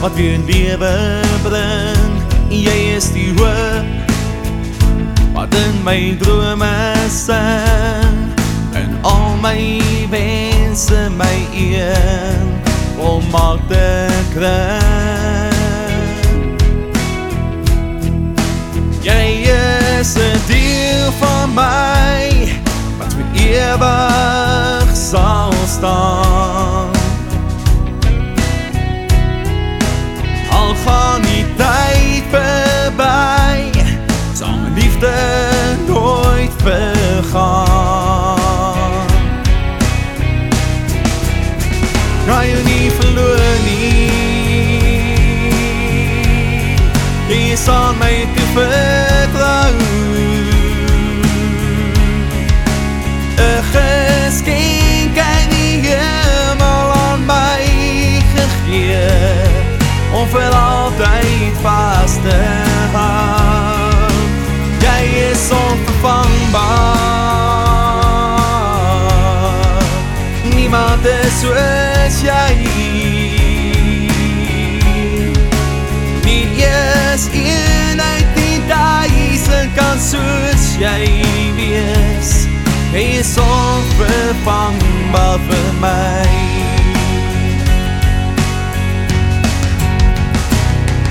wat weer lewe bring. Jy is die hoop wat in my drome sing. En al my wense my een om maak te kry. Jy is 'n deel van my wat vir ewig sal staan. My te vertrou. 'n Geskenk uit die hemel aan my gegee om vir altyd is onvervangbaar vir my.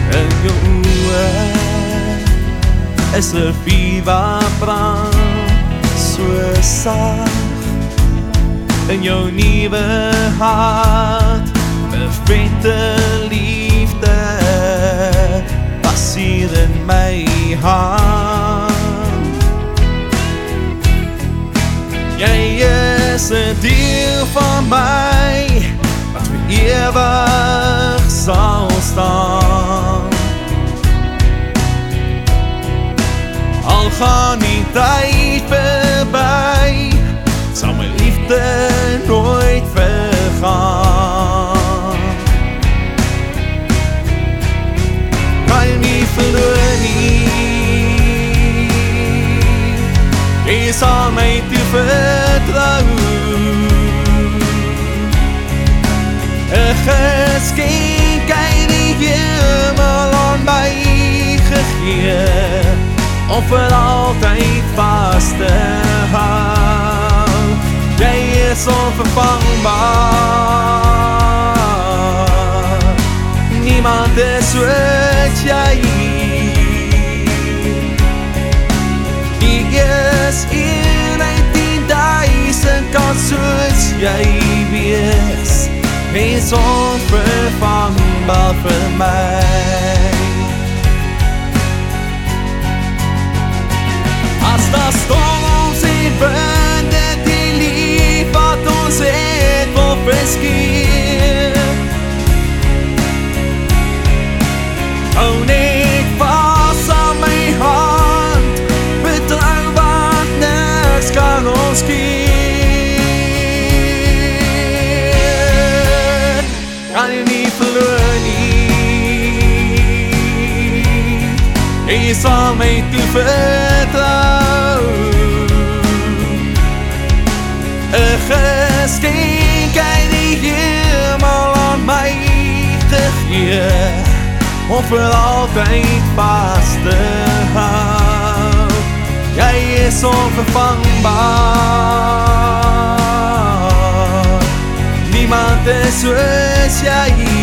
in jou oë is 'n vuur wat brand so sag in jou nuwe hart is 'n deel van my wat vir ewig sal staan. Al gaan die tyd verby, sal my liefde nooit vergaan. Kan jy nie verloor nie, jy sal my te vertrou. 'n geskenk uit die hemel aan my gegee om vir altyd vas te hou. Jy is onvervangbaar. Niemand is soos jy. Die is een uit die duisend kan soos jy. Wees onvervangbaar vir my. As daar storms en winde die lief wat ons het wil verskeer. Hou net vas aan my hand, betrou wat niks kan ons Sal my toe vertrou. 'n Geskenk uit die hemel aan my gegee om vir altyd vas te hou. Jy is onvervangbaar. Niemand is soos jy.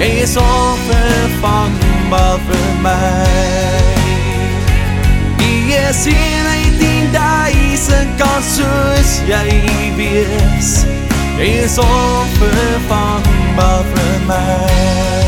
Jy is onvervangbaar vir my Jy is een uit die duisend kan soos jy wees Jy is onvervangbaar vir my